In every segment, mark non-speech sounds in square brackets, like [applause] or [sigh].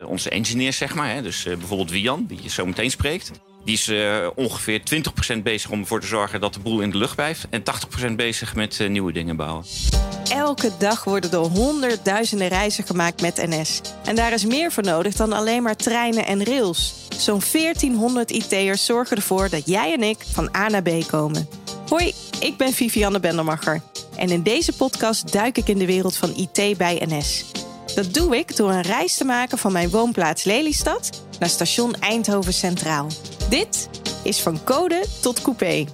Onze engineers, zeg maar. Hè, dus eh, bijvoorbeeld Wian, die je zo meteen spreekt. Die is uh, ongeveer 20% bezig om ervoor te zorgen dat de boel in de lucht blijft. En 80% bezig met nieuwe dingen bouwen. Elke dag worden er honderdduizenden reizen gemaakt met NS. En daar is meer voor nodig dan alleen maar treinen en rails. Zo'n 1400 IT'ers zorgen ervoor dat jij en ik van A naar B komen. Hoi, ik ben Vivianne Bendermacher. En in deze podcast duik ik in de wereld van IT bij NS. Dat doe ik door een reis te maken van mijn woonplaats Lelystad naar station Eindhoven Centraal. Dit is van code tot coupé.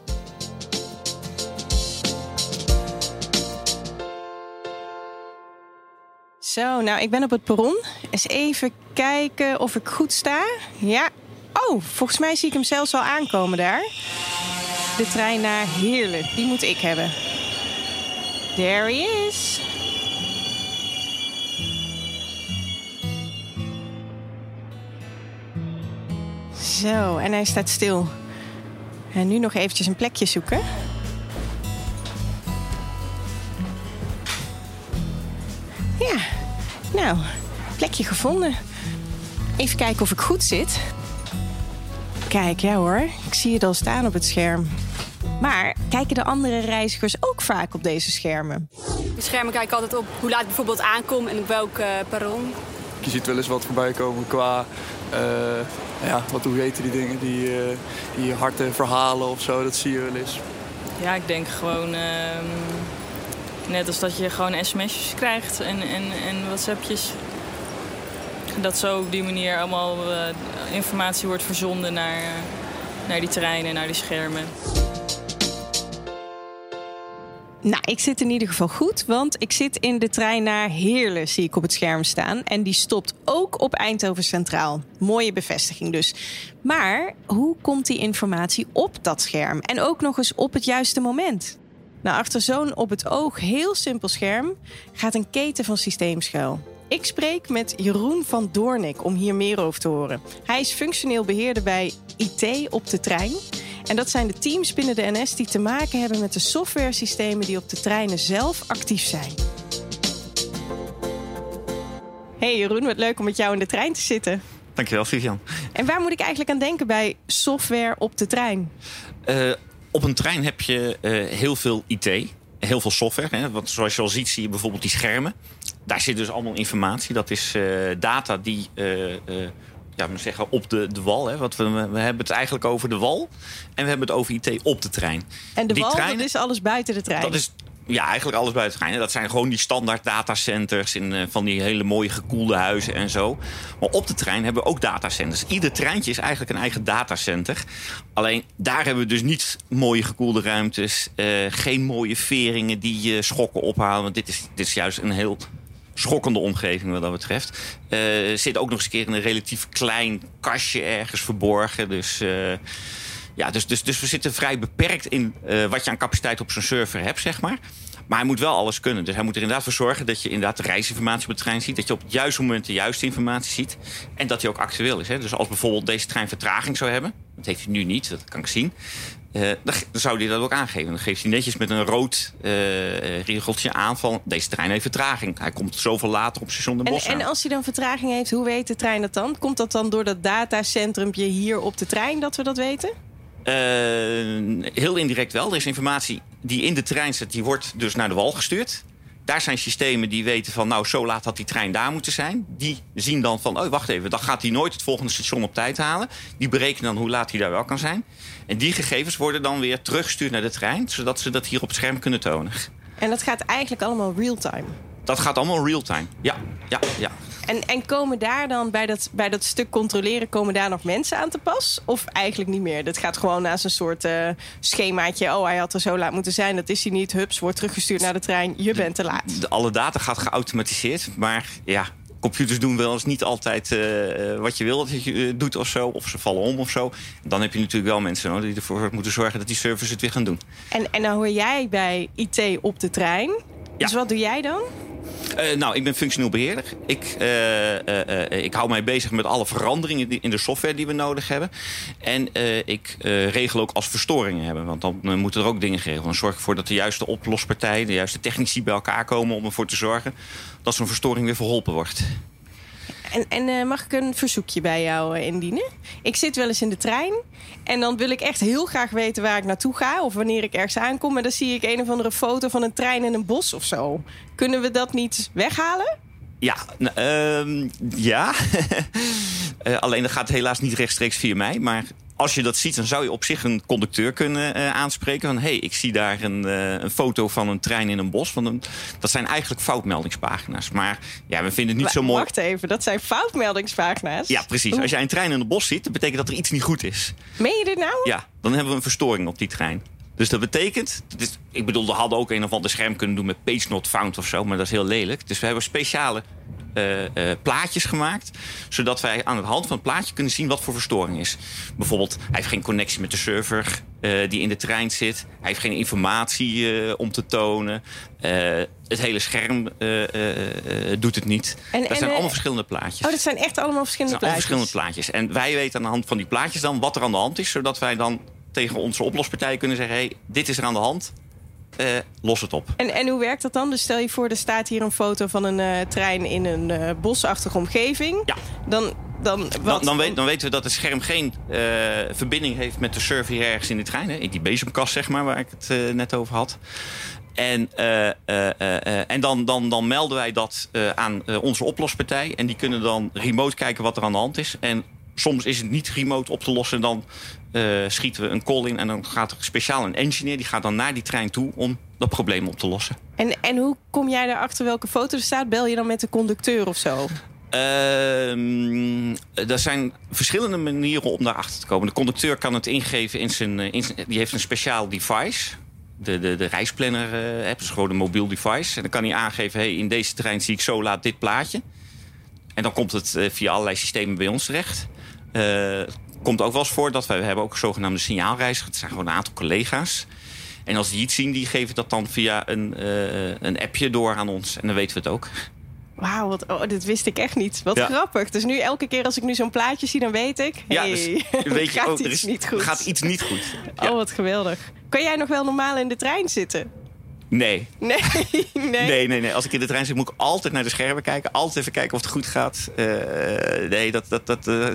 Zo, nou, ik ben op het perron. Eens even kijken of ik goed sta. Ja. Oh, volgens mij zie ik hem zelfs al aankomen daar. De trein naar Heerlen, die moet ik hebben. There he is. Zo, en hij staat stil. En nu nog eventjes een plekje zoeken. Ja, nou, plekje gevonden. Even kijken of ik goed zit. Kijk, ja hoor, ik zie het al staan op het scherm. Maar kijken de andere reizigers ook vaak op deze schermen? De schermen kijken altijd op hoe laat ik bijvoorbeeld aankom en op welk uh, perron. Je ziet wel eens wat voorbij komen qua uh, ja, wat, hoe heten die dingen? Die, uh, die harte verhalen of zo, dat zie je wel eens. Ja, ik denk gewoon... Uh, net als dat je gewoon sms'jes krijgt en, en, en whatsappjes. Dat zo op die manier allemaal uh, informatie wordt verzonden naar, naar die terreinen, naar die schermen. Nou, ik zit in ieder geval goed, want ik zit in de trein naar Heerlen, zie ik op het scherm staan. En die stopt ook op Eindhoven Centraal. Mooie bevestiging dus. Maar hoe komt die informatie op dat scherm? En ook nog eens op het juiste moment? Nou, achter zo'n op het oog heel simpel scherm gaat een keten van systeem schuil. Ik spreek met Jeroen van Doornik om hier meer over te horen. Hij is functioneel beheerder bij IT op de trein. En dat zijn de teams binnen de NS die te maken hebben met de softwaresystemen die op de treinen zelf actief zijn. Hey Jeroen, wat leuk om met jou in de trein te zitten. Dankjewel, Vivian. En waar moet ik eigenlijk aan denken bij software op de trein? Uh, op een trein heb je uh, heel veel IT, heel veel software. Hè? Want zoals je al ziet, zie je bijvoorbeeld die schermen. Daar zit dus allemaal informatie. Dat is uh, data die ja, maar zeggen, op de, de wal. Hè? Want we, we hebben het eigenlijk over de wal. En we hebben het over IT op de trein. En de die wal, treinen, dat is alles buiten de trein? Dat is ja, eigenlijk alles buiten de trein. Dat zijn gewoon die standaard datacenters in uh, van die hele mooie gekoelde huizen en zo. Maar op de trein hebben we ook datacenters. Ieder treintje is eigenlijk een eigen datacenter. Alleen daar hebben we dus niet mooie gekoelde ruimtes. Uh, geen mooie veringen die je schokken ophalen. Want dit is, dit is juist een heel schokkende omgeving wat dat betreft. Uh, zit ook nog eens een keer in een relatief klein kastje ergens verborgen. Dus, uh, ja, dus, dus, dus we zitten vrij beperkt in uh, wat je aan capaciteit op zo'n server hebt, zeg maar. Maar hij moet wel alles kunnen. Dus hij moet er inderdaad voor zorgen dat je inderdaad de reisinformatie op de trein ziet. Dat je op het juiste moment de juiste informatie ziet. En dat hij ook actueel is. Hè. Dus als bijvoorbeeld deze trein vertraging zou hebben. Dat heeft hij nu niet, dat kan ik zien. Uh, dan, zou hij dat ook aangeven. Dan geeft hij netjes met een rood uh, regeltje aan van deze trein heeft vertraging. Hij komt zoveel later op station de Bosch. En, en, als hij dan vertraging heeft, hoe weet de trein dat dan? Komt dat dan door dat datacentrumpje hier op de trein dat we dat weten? Uh, heel indirect wel. Er is informatie die in de trein zit, die wordt dus naar de wal gestuurd. Daar zijn systemen die weten van, nou, zo laat had die trein daar moeten zijn. Die zien dan van, oh, wacht even, dan gaat hij nooit het volgende station op tijd halen. Die berekenen dan hoe laat hij daar wel kan zijn. En die gegevens worden dan weer teruggestuurd naar de trein, zodat ze dat hier op het scherm kunnen tonen. En dat gaat eigenlijk allemaal real-time? Dat gaat allemaal real-time, ja, ja, ja. En, en komen daar dan bij dat, bij dat stuk controleren, komen daar nog mensen aan te pas? Of eigenlijk niet meer? Dat gaat gewoon naast een soort uh, schemaatje. Oh, hij had er zo laat moeten zijn. Dat is hij niet. Hups, wordt teruggestuurd naar de trein. Je bent te laat. De, alle data gaat geautomatiseerd. Maar ja, computers doen wel eens niet altijd uh, wat je wil dat je doet of zo. Of ze vallen om of zo. Dan heb je natuurlijk wel mensen nodig die ervoor moeten zorgen dat die servers het weer gaan doen. En, en dan hoor jij bij IT op de trein. Dus wat doe jij dan? Uh, nou, ik ben functioneel beheerder. Ik, uh, uh, ik hou mij bezig met alle veranderingen in de software die we nodig hebben. En ik regel ook als verstoringen hebben. Want dan moeten er ook dingen geregeld Dan zorg ik ervoor dat de juiste oplospartijen, de juiste technici bij elkaar komen om ervoor te zorgen dat zo'n verstoring weer verholpen wordt. En, en eh, mag ik een verzoekje bij jou eh, indienen? Ik zit wel eens in de trein en dan wil ik echt heel graag weten waar ik naartoe ga of wanneer ik ergens aankom. En dan zie ik een of andere foto van een trein in een bos of zo. Kunnen we dat niet weghalen? Ja, ehm, ja. [laughs] Eh, alleen dat gaat helaas niet rechtstreeks via mij. Maar als je dat ziet, dan zou je op zich een conducteur kunnen eh, aanspreken. Van hé, hey, ik zie daar een, eh, een, foto van een trein in een bos. Van dat zijn eigenlijk foutmeldingspagina's. Maar ja, we vinden het niet zo mooi. Wacht even, dat zijn foutmeldingspagina's? Ja, precies. Als jij een trein in een bos ziet, dat betekent dat er iets niet goed is. Meen je dit nou? Ja, dan hebben we een verstoring op die trein. Dus dat betekent, ik bedoel, we hadden ook een of ander scherm kunnen doen met page not found of zo, maar dat is heel lelijk. Dus we hebben speciale uh, uh, plaatjes gemaakt. Zodat wij aan de hand van het plaatje kunnen zien wat voor verstoring is. Bijvoorbeeld, hij heeft geen connectie met de server uh, die in de trein zit. Hij heeft geen informatie om te tonen. het hele scherm doet het niet. En, dat zijn allemaal verschillende plaatjes. Oh, dat zijn echt allemaal verschillende dat zijn plaatjes? verschillende plaatjes. En wij weten aan de hand van die plaatjes dan wat er aan de hand is. Zodat wij dan tegen onze oplospartij kunnen zeggen... hey, dit is er aan de hand uh, los het op. En, en hoe werkt dat dan? Dus stel je voor, er staat hier een foto van een uh, trein in een uh, bosachtige omgeving. Ja. Dan, dan, dan, dan, weet, dan weten we dat het scherm geen verbinding heeft met de server hier ergens in de trein. Hè? In die bezemkast, zeg maar, waar ik het net over had. En, en dan, dan, dan melden wij dat aan onze oplospartij. En die kunnen dan remote kijken wat er aan de hand is. En soms is het niet remote op te lossen. Dan uh, schieten we een call in en dan gaat er speciaal een engineer... die gaat dan naar die trein toe om dat probleem op te lossen. En, en hoe kom jij erachter welke foto er staat? Bel je dan met de conducteur of zo? Uh, er zijn verschillende manieren om daarachter te komen. De conducteur kan het ingeven in zijn... In zijn die heeft een speciaal device de, de, de reisplanner uh, hebt. Dus gewoon een mobiel device. En dan kan hij aangeven, hey, in deze trein zie ik zo laat dit plaatje. En dan komt het uh, via allerlei systemen bij ons terecht. Uh, komt ook wel eens voor dat wij we hebben ook zogenaamde signaalreizigers. Het zijn gewoon een aantal collega's. En als die iets zien, die geven dat dan via een, uh, een appje door aan ons. En dan weten we het ook. Wauw, wat, oh, dit wist ik echt niet. Wat grappig. Dus nu elke keer als ik nu zo'n plaatje zie, dan weet ik... Ja, dus [laughs] weet je gaat iets is, niet goed. gaat iets niet goed. Oh, wat geweldig. Kan jij nog wel normaal in de trein zitten? Nee. Nee, [laughs] nee. Nee, nee, nee. Als ik in de trein zit, moet ik altijd naar de schermen kijken. Altijd even kijken of het goed gaat. Uh, nee, dat... dat, dat, uh,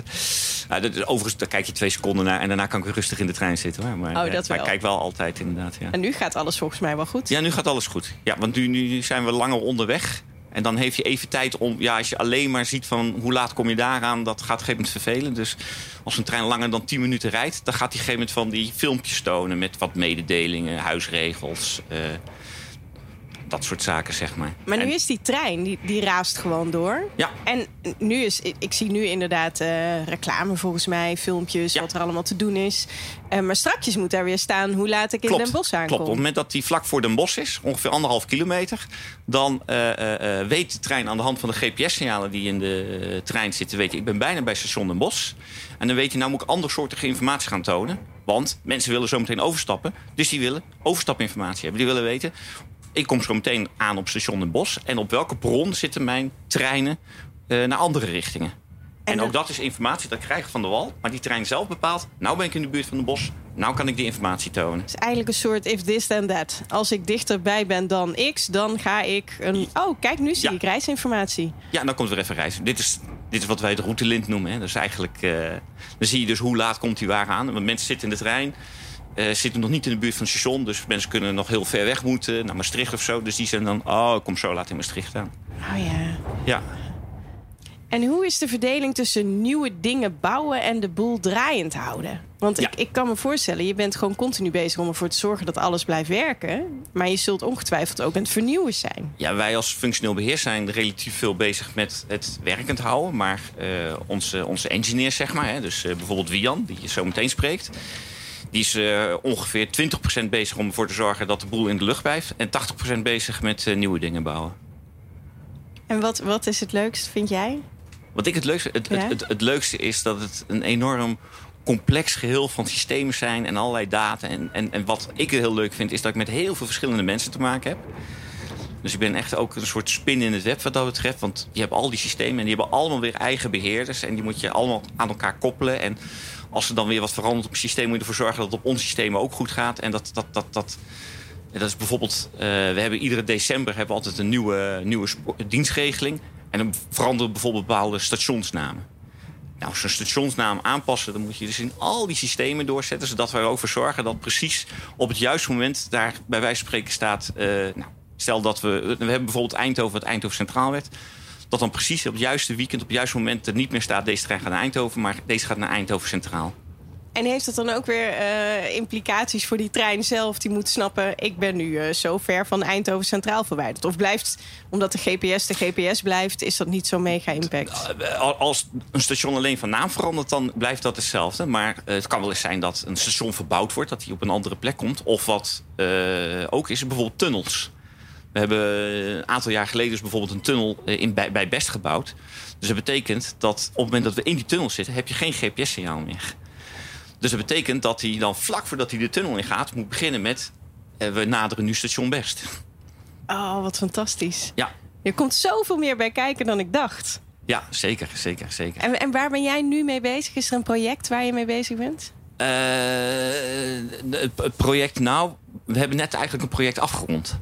dat, overigens, daar kijk je twee seconden naar... en daarna kan ik rustig in de trein zitten. Hoor. Maar, oh, dat maar ik kijk wel altijd, inderdaad. Ja. En nu gaat alles volgens mij wel goed? Ja, nu gaat alles goed. Ja, want nu, nu zijn we langer onderweg. En dan heeft je even tijd om... Ja, als je alleen maar ziet van hoe laat kom je daaraan... dat gaat op een gegeven moment vervelen. Dus als een trein langer dan 10 minuten rijdt... dan gaat hij op een gegeven moment van die filmpjes tonen... met wat mededelingen, huisregels... Uh, dat soort zaken, zeg maar. Maar nu is die trein, die, die raast gewoon door. Ja. En nu is, ik zie nu inderdaad uh, reclame volgens mij, filmpjes, wat er allemaal te doen is. Uh, maar straks moet daar weer staan hoe laat ik in Den Bosch aankom. Klopt, op het moment dat die vlak voor Den Bosch is, ongeveer anderhalf kilometer... dan uh, weet de trein aan de hand van de GPS-signalen die in de trein zitten... weet je, ik ben bijna bij station Den Bosch. En dan weet je, nou moet ik andersoortige informatie gaan tonen. Want mensen willen zo meteen overstappen. Dus die willen overstapinformatie hebben. Die willen weten ik kom zo meteen aan op station Den Bosch. En op welke bron zitten mijn treinen uh, naar andere richtingen? En, en ook dat is informatie dat ik krijg van de wal. Maar die trein zelf bepaalt. Nou ben ik in de buurt van de bos. Nou kan ik die informatie tonen. Het is eigenlijk een soort if this then that. Als ik dichterbij ben dan X, dan ga ik een... Oh, kijk, nu zie ik reisinformatie. Ja, dan komt er even reizen. Dit is, dit is wat wij de routelint noemen. Hè. Dus eigenlijk... Uh, dan zie je dus hoe laat komt die waar aan. Want mensen zitten in de trein. Uh, zitten nog niet in de buurt van het station. Dus mensen kunnen nog heel ver weg moeten. Naar Maastricht of zo. Dus die zijn dan... Oh, ik kom zo laat in Maastricht aan. Oh ja. Ja. En hoe is de verdeling tussen nieuwe dingen bouwen en de boel draaiend houden? Want ik, ik kan me voorstellen, je bent gewoon continu bezig om ervoor te zorgen dat alles blijft werken. Maar je zult ongetwijfeld ook aan het vernieuwen zijn. Ja, wij als functioneel beheer zijn relatief veel bezig met het werkend houden. Maar uh, onze, onze engineers, zeg maar, hè, dus uh, bijvoorbeeld Wian, die je zo meteen spreekt die is uh, ongeveer 20% bezig om ervoor te zorgen dat de boel in de lucht blijft. En 80% bezig met uh, nieuwe dingen bouwen. En wat, wat is het leukste, vind jij? Wat ik het leukste, het, ja? het, het, het, leukste is dat het een enorm complex geheel van systemen zijn en allerlei data. En, en, en wat ik heel leuk vind, is dat ik met heel veel verschillende mensen te maken heb. Dus ik ben echt ook een soort spin in het web wat dat betreft. Want je hebt al die systemen en die hebben allemaal weer eigen beheerders. En die moet je allemaal aan elkaar koppelen. En als er dan weer wat verandert op het systeem... moet je ervoor zorgen dat het op ons systeem ook goed gaat. En dat, dat, dat, dat, dat is bijvoorbeeld... Uh, we hebben iedere december hebben we altijd een nieuwe, nieuwe dienstregeling. En dan veranderen bijvoorbeeld bepaalde stationsnamen. Nou, zo'n stationsnaam aanpassen, dan moet je dus in al die systemen doorzetten, zodat we erover zorgen dat precies op het juiste moment daar bij wijze van spreken staat. Uh, nou, stel dat we. We hebben bijvoorbeeld Eindhoven, het Eindhoven Centraal werd. Dat dan precies op het juiste weekend, op het juiste moment er niet meer staat: deze trein gaat naar Eindhoven, maar deze gaat naar Eindhoven Centraal. En heeft dat dan ook weer uh, implicaties voor die trein zelf? Die moet snappen, ik ben nu uh, zo ver van Eindhoven Centraal verwijderd. Of blijft, omdat de GPS de GPS blijft, is dat niet zo'n mega impact? Uh, als een station alleen van naam verandert, dan blijft dat hetzelfde. Maar het kan wel eens zijn dat een station verbouwd wordt, dat hij op een andere plek komt. Of wat ook is, bijvoorbeeld tunnels. We hebben een aantal jaar geleden dus bijvoorbeeld een tunnel in, bij, bij Best gebouwd. Dus dat betekent dat op het moment dat we in die tunnel zitten, heb je geen GPS-signaal meer. Dus dat betekent dat hij dan vlak voordat hij de tunnel in gaat, moet beginnen met eh, we naderen nu station Best. Oh, wat fantastisch. Ja. Er komt zoveel meer bij kijken dan ik dacht. Ja, zeker, zeker, zeker. En, en waar ben jij nu mee bezig? Is er een project waar je mee bezig bent? Uh, het project, nou, we hebben net eigenlijk een project afgerond.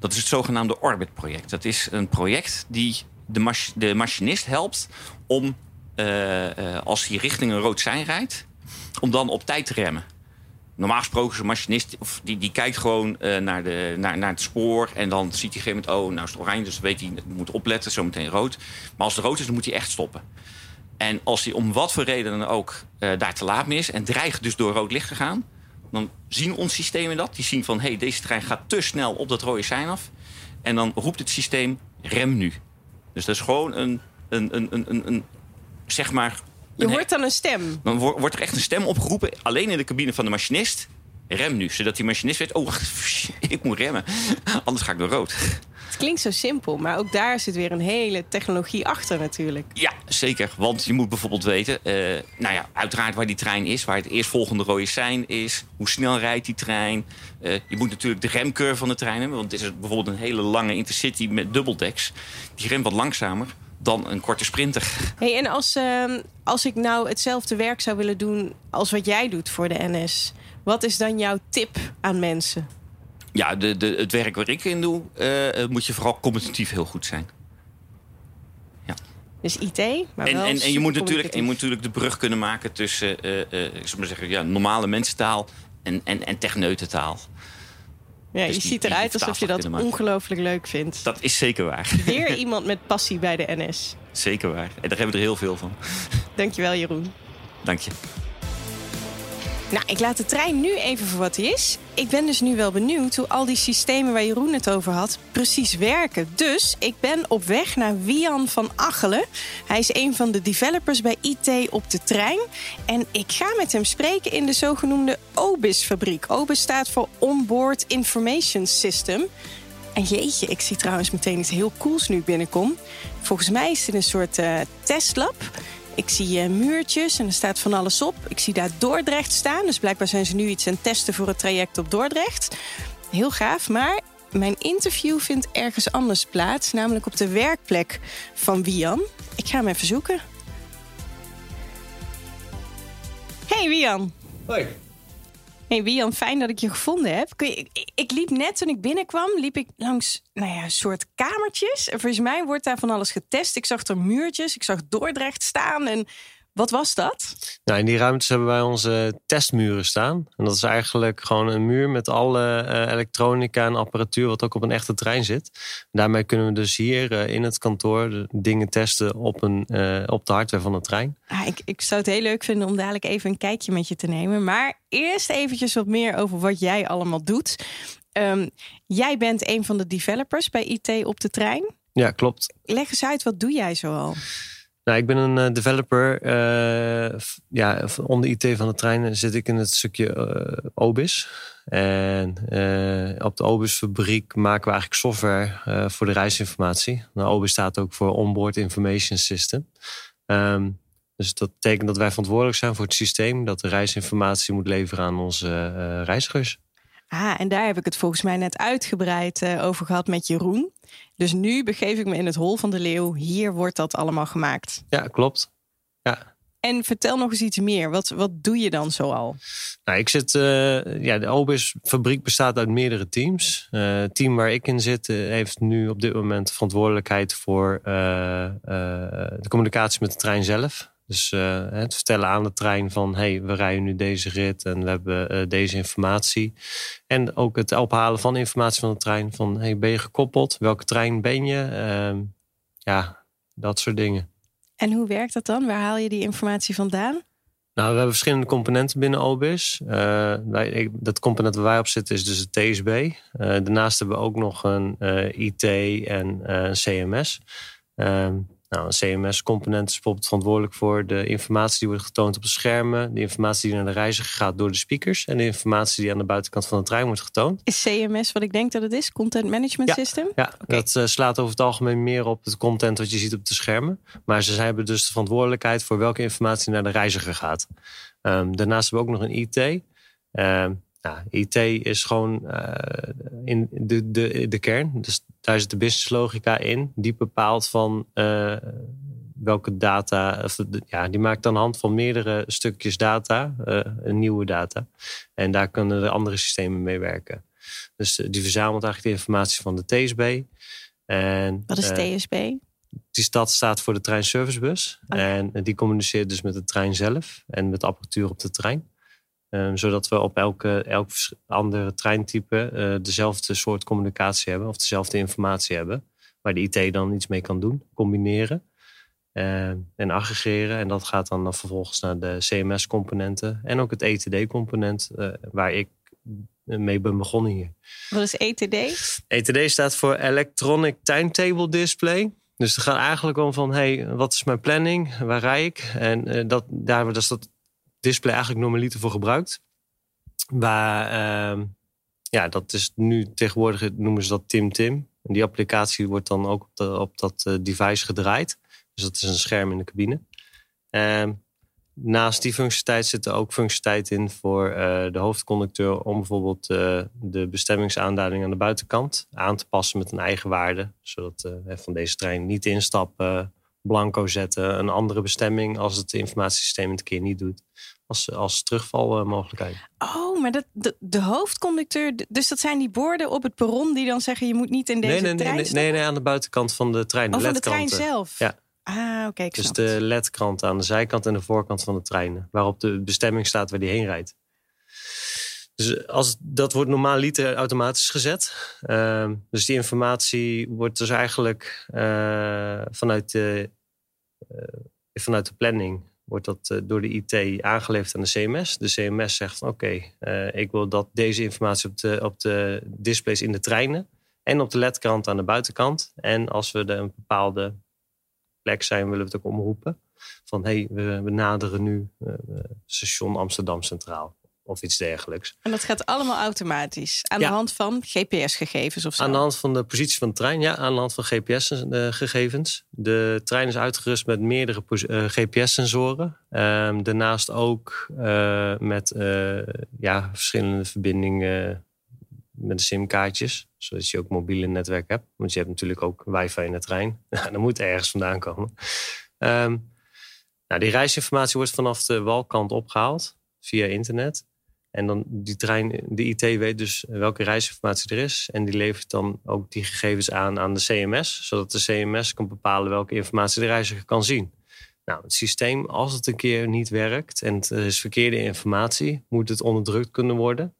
Dat is het zogenaamde Orbit-project. Dat is een project die de, de machinist helpt om, uh, uh, als hij richting een rood sein rijdt, om dan op tijd te remmen. Normaal gesproken is een machinist, of die, die kijkt gewoon uh, naar, de, naar, naar het spoor. En dan ziet hij op een gegeven moment, oh, nou is het oranje, dus weet hij, moet opletten, zometeen rood. Maar als het rood is, dan moet hij echt stoppen. En als hij om wat voor reden dan ook daar te laat mee is en dreigt dus door rood licht te gaan, dan zien ons systemen dat. Die zien van, hé, hey, deze trein gaat te snel op dat rode sein af. En dan roept het systeem, rem nu. Dus dat is gewoon een, een, een, een, een zeg maar, je hoort dan een stem. Dan wordt er echt een stem opgeroepen, alleen in de cabine van de machinist. Rem nu, zodat die machinist weet, oh [laughs] ik moet remmen. Anders ga ik door rood. Het klinkt zo simpel, maar ook daar zit weer een hele technologie achter natuurlijk. Ja, zeker. Want je moet bijvoorbeeld weten, uh, nou ja, uiteraard waar die trein is, waar het eerstvolgende rode sein is, hoe snel rijdt die trein. Uh, je moet natuurlijk de remcurve van de trein hebben, want het is bijvoorbeeld een hele lange intercity met dubbeldeks. Die remt wat langzamer dan een korte sprinter. Hey, en als, uh, als ik nou hetzelfde werk zou willen doen als wat jij doet voor de NS, wat is dan jouw tip aan mensen? Ja, de, de, het werk waar ik in doe, uh, moet je vooral competitief heel goed zijn. Ja. Dus IT, maar en, wel en, en je, moet natuurlijk, je moet natuurlijk de brug kunnen maken tussen uh, ik zou maar zeggen, ja, normale mensentaal en, en, en techneutentaal. Ja, dus je ziet eruit alsof je dat ongelooflijk leuk vindt. Dat is zeker waar. Weer [laughs] iemand met passie bij de NS. Zeker waar. En daar hebben we er heel veel van. Dankjewel, Jeroen. Dank je. Nou, ik laat de trein nu even voor wat hij is. Ik ben dus nu wel benieuwd hoe al die systemen waar Jeroen het over had precies werken. Dus ik ben op weg naar Wian van Achelen. Hij is een van de developers bij IT op de trein. En ik ga met hem spreken in de zogenoemde OBIS-fabriek. OBIS staat voor Onboard Information System. En jeetje, ik zie trouwens meteen iets heel cools nu binnenkom. Volgens mij is dit een soort uh, testlab. Ik zie uh, muurtjes en er staat van alles op. Ik zie daar Dordrecht staan. Dus blijkbaar zijn ze nu iets aan het testen voor het traject op Dordrecht. Heel gaaf, maar mijn interview vindt ergens anders plaats. Namelijk op de werkplek van Wian. Ik ga hem even zoeken. Hey Wian. Hoi. Hey Wian, fijn dat ik je gevonden heb. Ik, liep net toen ik binnenkwam, liep ik langs nou ja, een soort kamertjes. En volgens mij wordt daar van alles getest. Ik zag er muurtjes, ik zag Dordrecht staan. En wat was dat? Nou, in die ruimtes hebben wij onze testmuren staan. En dat is eigenlijk gewoon een muur met alle uh, elektronica en apparatuur wat ook op een echte trein zit. Daarmee kunnen we dus hier uh, in het kantoor de dingen testen op, een, uh, op de hardware van de trein. Ah, ik, ik zou het heel leuk vinden om dadelijk even een kijkje met je te nemen. Maar eerst eventjes wat meer over wat jij allemaal doet. Um, jij bent een van de developers bij IT op de trein. Ja, klopt. Leg eens uit, wat doe jij zoal? Nou, ik ben een uh, developer. Uh, ja, onder IT van de trein zit ik in het stukje uh, OBIS. En op de OBIS fabriek maken we eigenlijk software voor de reisinformatie. Nou, OBIS staat ook voor Onboard Information System. Um, dus dat betekent dat wij verantwoordelijk zijn voor het systeem dat de reisinformatie moet leveren aan onze reizigers. Ah, en daar heb ik het volgens mij net uitgebreid over gehad met Jeroen. Dus nu begeef ik me in het hol van de leeuw. Hier wordt dat allemaal gemaakt. Ja, klopt. Ja. En vertel nog eens iets meer. Wat, wat doe je dan zoal? Nou, ik zit, uh, ja, de Obis fabriek bestaat uit meerdere teams. Uh, het team waar ik in zit heeft nu op dit moment verantwoordelijkheid voor de communicatie met de trein zelf. Dus het vertellen aan de trein van hey, we rijden nu deze rit en we hebben deze informatie. En ook het ophalen van informatie van de trein. Van hey, ben je gekoppeld? Welke trein ben je? Ehm, ja, dat soort dingen. En hoe werkt dat dan? Waar haal je die informatie vandaan? Nou, we hebben verschillende componenten binnen OBIS. Uh, wij, dat component waar wij op zitten is dus het TSB. Uh, daarnaast hebben we ook nog een uh, IT en CMS. Ehm, nou, een CMS-component is bijvoorbeeld verantwoordelijk voor de informatie die wordt getoond op de schermen, de informatie die naar de reiziger gaat door de speakers en de informatie die aan de buitenkant van de trein wordt getoond. Is CMS wat ik denk dat het is? Content Management System? Ja, dat uh, slaat over het algemeen meer op het content wat je ziet op de schermen. Maar ze hebben dus de verantwoordelijkheid voor welke informatie naar de reiziger gaat. Um, daarnaast hebben we ook nog een IT. Um, ehm, nou, IT is gewoon uh, in de, de, de kern. Dus daar zit de business logica in. Die bepaalt van uh, welke data. Of ja, die maakt aan de hand van meerdere stukjes data uh, een nieuwe data. En daar kunnen de andere systemen mee werken. Dus die verzamelt eigenlijk de informatie van de TSB. En, Wat is TSB? Die stad staat voor de treinservicebus. Oh. En die communiceert dus met de trein zelf en met de apparatuur op de trein. Um, zodat we op elke, elk andere treintype uh, dezelfde soort communicatie hebben of dezelfde informatie hebben. Waar de IT dan iets mee kan doen, combineren uh, en aggregeren. En dat gaat dan vervolgens naar de CMS-componenten en ook het ETD-component, uh, waar ik mee ben begonnen hier. Wat is ETD? ETD staat voor Electronic Timetable Display. Dus het gaat eigenlijk om van, hey, wat is mijn planning? Waar rij ik? En dat, daar, dat is dat display eigenlijk normaliter voor gebruikt. Waar, uh, ja, dat is nu tegenwoordig noemen ze dat Tim Tim. Die applicatie wordt dan ook op, de, op dat uh, device gedraaid. Dus dat is een scherm in de cabine. Uh, naast die functionaliteit zit er ook functionaliteit in voor uh, de hoofdconducteur om bijvoorbeeld uh, de bestemmingsaanduiding aan de buitenkant aan te passen met een eigen waarde. Zodat van deze trein niet instappen, blanco zetten, een andere bestemming als het informatiesysteem het keer niet doet. Als, als terugvalmogelijkheid. Oh, maar dat, de, de, hoofdconducteur, dus dat zijn die borden op het perron die dan zeggen je moet niet in deze nee, nee, trein nee, nee, nee, aan de buitenkant van de trein. Oh, van de trein zelf? Ja. Ah, oké, Dus de ledkrant aan de zijkant en de voorkant van de trein. Waarop de bestemming staat waar die heen rijdt. Dus als, dat wordt normaal liter automatisch gezet. Uh, dus die informatie wordt dus eigenlijk uh, vanuit, de, uh, vanuit de planning wordt dat door de IT aangeleverd aan de CMS. De CMS zegt oké, ik wil dat deze informatie op de, op de displays in de treinen en op de ledkrant aan de buitenkant. En als we er een bepaalde plek zijn, willen we het ook omroepen. Van hé, hey, we, we naderen nu station Amsterdam Centraal of iets dergelijks. En dat gaat allemaal automatisch aan Ja. de hand van GPS-gegevens of zo? Aan de hand van de positie van de trein, ja, aan de hand van GPS-gegevens. De trein is uitgerust met meerdere eh, GPS-sensoren. Ehm, daarnaast ook eh, met eh, ja, verschillende verbindingen met de simkaartjes. Zodat je ook mobiele netwerk hebt. Want je hebt natuurlijk ook wifi in de trein. [laughs] dat moet ergens vandaan komen. Ehm, nou, die reisinformatie wordt vanaf de walkant opgehaald via internet. En dan die trein, de IT weet dus welke reisinformatie er is. En die levert dan ook die gegevens aan aan de CMS. Zodat de CMS kan bepalen welke informatie de reiziger kan zien. Nou, het systeem, als het een keer niet werkt en het is verkeerde informatie, moet het onderdrukt kunnen worden.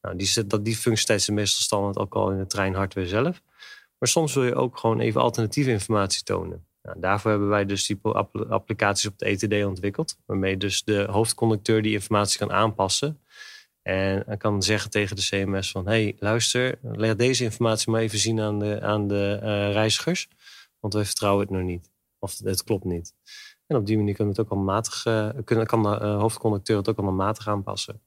Nou, die, dat, die functionaliteit is meestal standaard ook al in de treinhardware zelf. Maar soms wil je ook gewoon even alternatieve informatie tonen. Nou, daarvoor hebben wij dus die app- applicaties op de ETD ontwikkeld. Waarmee dus de hoofdconducteur die informatie kan aanpassen. En kan zeggen tegen de CMS van... hey, luister, leg deze informatie maar even zien aan de, aan de eh, reizigers. Want wij vertrouwen het nog niet. Of het klopt niet. En op die manier kunnen we het ook al matig, eh, kunnen, kan de eh, hoofdconducteur het ook allemaal matig aanpassen.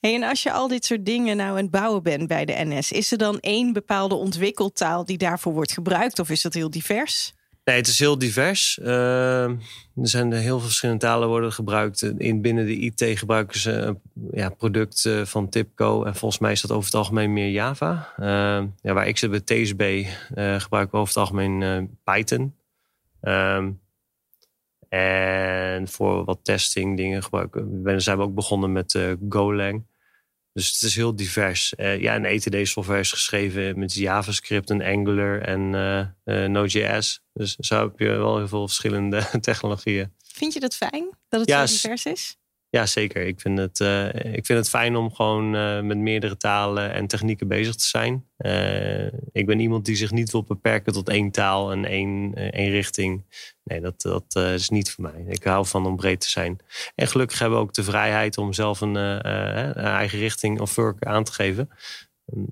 Hey, en als je al dit soort dingen nou aan het bouwen bent bij de NS, is er dan één bepaalde ontwikkeltaal die daarvoor wordt gebruikt? Of is dat heel divers? Nee, het is heel divers. Uh, er zijn heel veel verschillende talen worden gebruikt. In, binnen de IT gebruiken ze een ja, product eh, van Tipco. En volgens mij is dat over het algemeen meer Java. Uh, ja, waar ik zit bij TSB uh, gebruiken we over het algemeen uh, Python. Um, en voor wat testing dingen gebruiken. We zijn we ook begonnen met Golang. Dus het is heel divers. Uh, ja, en ETD-software is geschreven met JavaScript en Angular en uh, Node.js. Dus zo heb je wel heel veel verschillende [laughs] technologieën. Vind je dat fijn, dat het zo divers is? Ja, zeker. Ik vind het, uh, ik vind het fijn om gewoon uh, met meerdere talen en technieken bezig te zijn. Uh, ik ben iemand die zich niet wil beperken tot één taal en één, één richting. Nee, dat, dat is niet voor mij. Ik hou van om breed te zijn. En gelukkig hebben we ook de vrijheid om zelf een, een eigen richting of work aan te geven.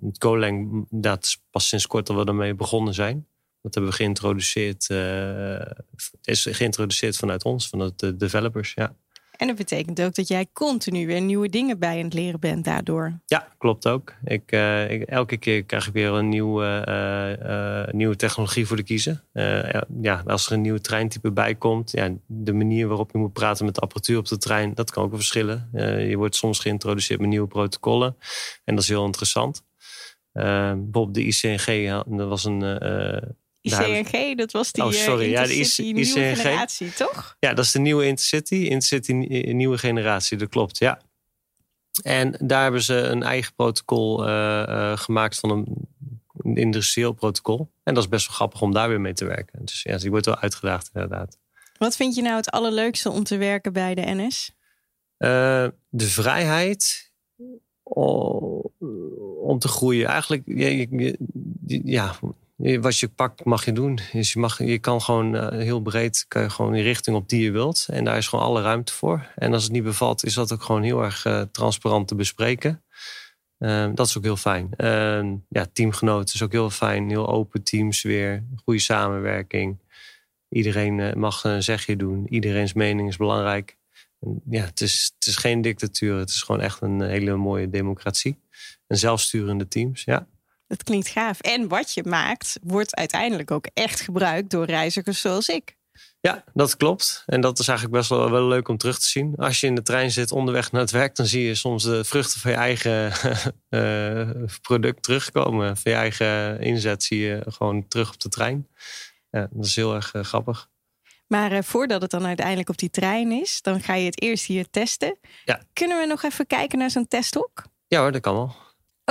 Het Golang, dat is pas sinds kort dat we ermee begonnen zijn. Dat hebben we geïntroduceerd. Het is geïntroduceerd vanuit ons, vanuit de developers. Ja. En dat betekent ook dat jij continu weer nieuwe dingen bij aan het leren bent daardoor. Ja, klopt ook. Ik, uh, ik elke keer krijg ik weer een nieuwe, uh, uh, nieuwe technologie voor te kiezen. ja, als er een nieuwe treintype bij komt, ja, de manier waarop je moet praten met de apparatuur op de trein, dat kan ook verschillen. je wordt soms geïntroduceerd met nieuwe protocollen en dat is heel interessant. bijvoorbeeld de ICNG, dat was een ICNG, dat was die, oh, sorry. Ja, de IC, nieuwe generatie, toch? Ja, dat is de nieuwe Intercity. Intercity nieuwe generatie, dat klopt, ja. En daar hebben ze een eigen protocol uh, uh, gemaakt van een, een, industrieel protocol. En dat is best wel grappig om daar weer mee te werken. Dus ja, die wordt wel uitgedaagd inderdaad. Wat vind je nou het allerleukste om te werken bij de NS? Uh, de vrijheid om te groeien. Eigenlijk, ja, ja wat je pakt mag je doen. Dus je, mag, je kan gewoon uh, heel breed kan je gewoon in richting op die je wilt. En daar is gewoon alle ruimte voor. En als het niet bevalt, is dat ook gewoon heel erg uh, transparant te bespreken. Uh, dat is ook heel fijn. Ehm, ja, teamgenoten is ook heel fijn. Heel open teamsfeer. Goede samenwerking. Iedereen eh, mag een zegje doen. Iedereen's mening is belangrijk. Ja, het is, het is geen dictatuur. Het is gewoon echt een hele mooie democratie. En zelfsturende teams, ja. Dat klinkt gaaf. En wat je maakt, wordt uiteindelijk ook echt gebruikt door reizigers zoals ik. Ja, dat klopt. En dat is eigenlijk best wel, wel leuk om terug te zien. Als je in de trein zit onderweg naar het werk, dan zie je soms de vruchten van je eigen uh, [laughs] product terugkomen. Van je eigen inzet zie je gewoon terug op de trein. Ja, dat is heel erg uh, grappig. Maar uh, voordat het dan uiteindelijk op die trein is, dan ga je het eerst hier testen. Ja. Kunnen we nog even kijken naar zo'n testhok? Ja hoor, dat kan wel.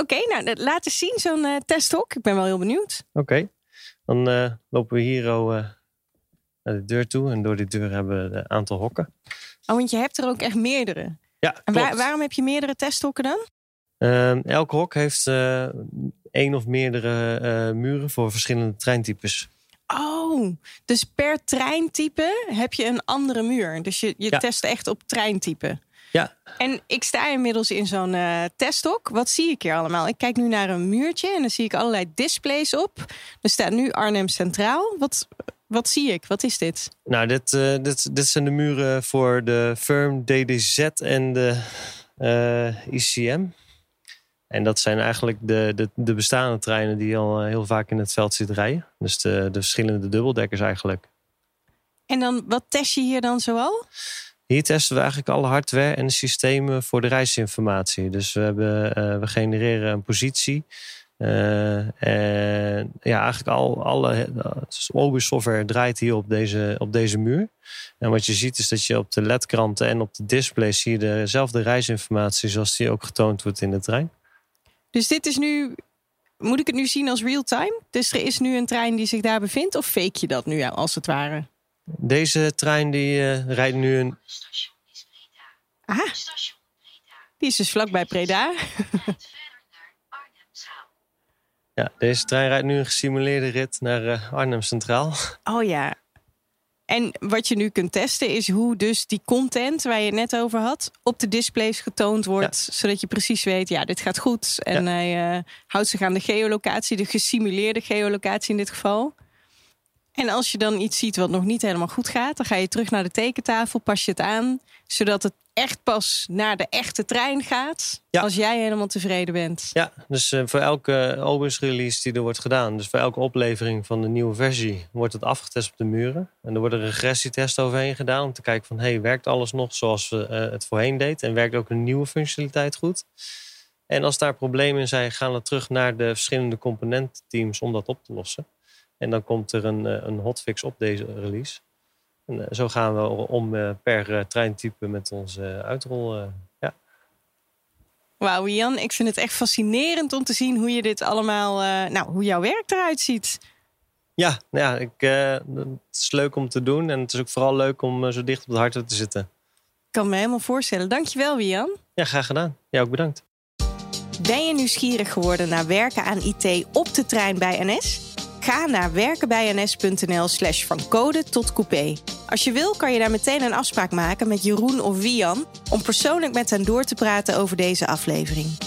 Oké, nou laat eens zien zo'n uh, testhok. Ik ben wel heel benieuwd. Oké, dan uh, lopen we hier uh, naar de deur toe. En door die deur hebben we een aantal hokken. Oh, want je hebt er ook echt meerdere. Ja, En waarom heb je meerdere testhokken dan? Ehm, elk hok heeft één of meerdere muren voor verschillende treintypes. Oh, dus per treintype heb je een andere muur. Dus je, je test echt op treintype. Ja. En ik sta inmiddels in zo'n uh, testhok. Wat zie ik hier allemaal? Ik kijk nu naar een muurtje en dan zie ik allerlei displays op. Er staat nu Arnhem Centraal. Wat, wat zie ik? Wat is dit? Nou, dit, uh, dit, dit zijn de muren voor de Firm, DDZ en de uh, eh, ICM. En dat zijn eigenlijk de, de, de bestaande treinen die al heel vaak in het veld zitten rijden. Dus de, de verschillende dubbeldekkers eigenlijk. En dan, wat test je hier dan zoal? Hier testen we eigenlijk alle hardware en de systemen voor de reisinformatie. Dus we, hebben, uh, we genereren een positie. Uh, en ja, eigenlijk al, alle OBIS software draait hier op deze, op deze muur. En wat je ziet is dat je op de ledkranten en op de display zie je dezelfde reisinformatie zoals die ook getoond wordt in de trein. Dus dit is nu, moet ik het nu zien als real-time? Dus er is nu een trein die zich daar bevindt of fake je dat nu als het ware? Deze trein die uh, rijdt nu een. Ah, die is dus vlakbij Preda. ja, deze trein rijdt nu een gesimuleerde rit naar uh, Arnhem Centraal. Oh ja. En wat je nu kunt testen is hoe dus die content waar je het net over had op de displays getoond wordt, zodat je precies weet, ja, dit gaat goed. En hij uh, houdt zich aan de geolocatie, de gesimuleerde geolocatie in dit geval. En als je dan iets ziet wat nog niet helemaal goed gaat, dan ga je terug naar de tekentafel, pas je het aan, zodat het echt pas naar de echte trein gaat. Als jij helemaal tevreden bent. Ja, dus uh, voor elke OBUS release die er wordt gedaan, dus voor elke oplevering van de nieuwe versie, wordt het afgetest op de muren. En er wordt een regressietest overheen gedaan om te kijken van, hey, werkt alles nog zoals we uh, het voorheen deed? En werkt ook een nieuwe functionaliteit goed? En als daar problemen in zijn, gaan we terug naar de verschillende componentteams om dat op te lossen. En dan komt er een, eh, een hotfix op deze release. En eh, zo gaan we om eh, per treintype met onze uitrol. ja. Wauw, Jan, ik vind het echt fascinerend om te zien hoe je dit allemaal, nou, hoe jouw werk eruit ziet. Ja, nou ja ik, het is leuk om te doen. En het is ook vooral leuk om zo dicht op de hart te zitten. Ik kan me helemaal voorstellen. Dankjewel, Wian. Ja, graag gedaan. Jij ook bedankt. Ben je nieuwsgierig geworden naar werken aan IT op de trein bij NS? Ga naar werkenbijns.nl slash van code tot coupé. Als je wil kan je daar meteen een afspraak maken met Jeroen of Wian... om persoonlijk met hen door te praten over deze aflevering.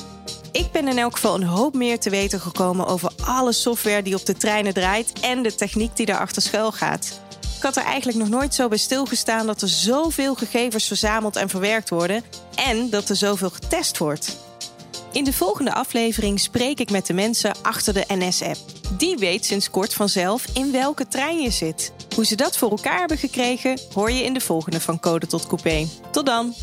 Ik ben in elk geval een hoop meer te weten gekomen over alle software die op de treinen draait... en de techniek die daarachter schuil gaat. Ik had er eigenlijk nog nooit zo bij stilgestaan dat er zoveel gegevens verzameld en verwerkt worden... en dat er zoveel getest wordt. In de volgende aflevering spreek ik met de mensen achter de NS-app. Die weet sinds kort vanzelf in welke trein je zit. Hoe ze dat voor elkaar hebben gekregen, hoor je in de volgende van Code tot Coupé. Tot dan!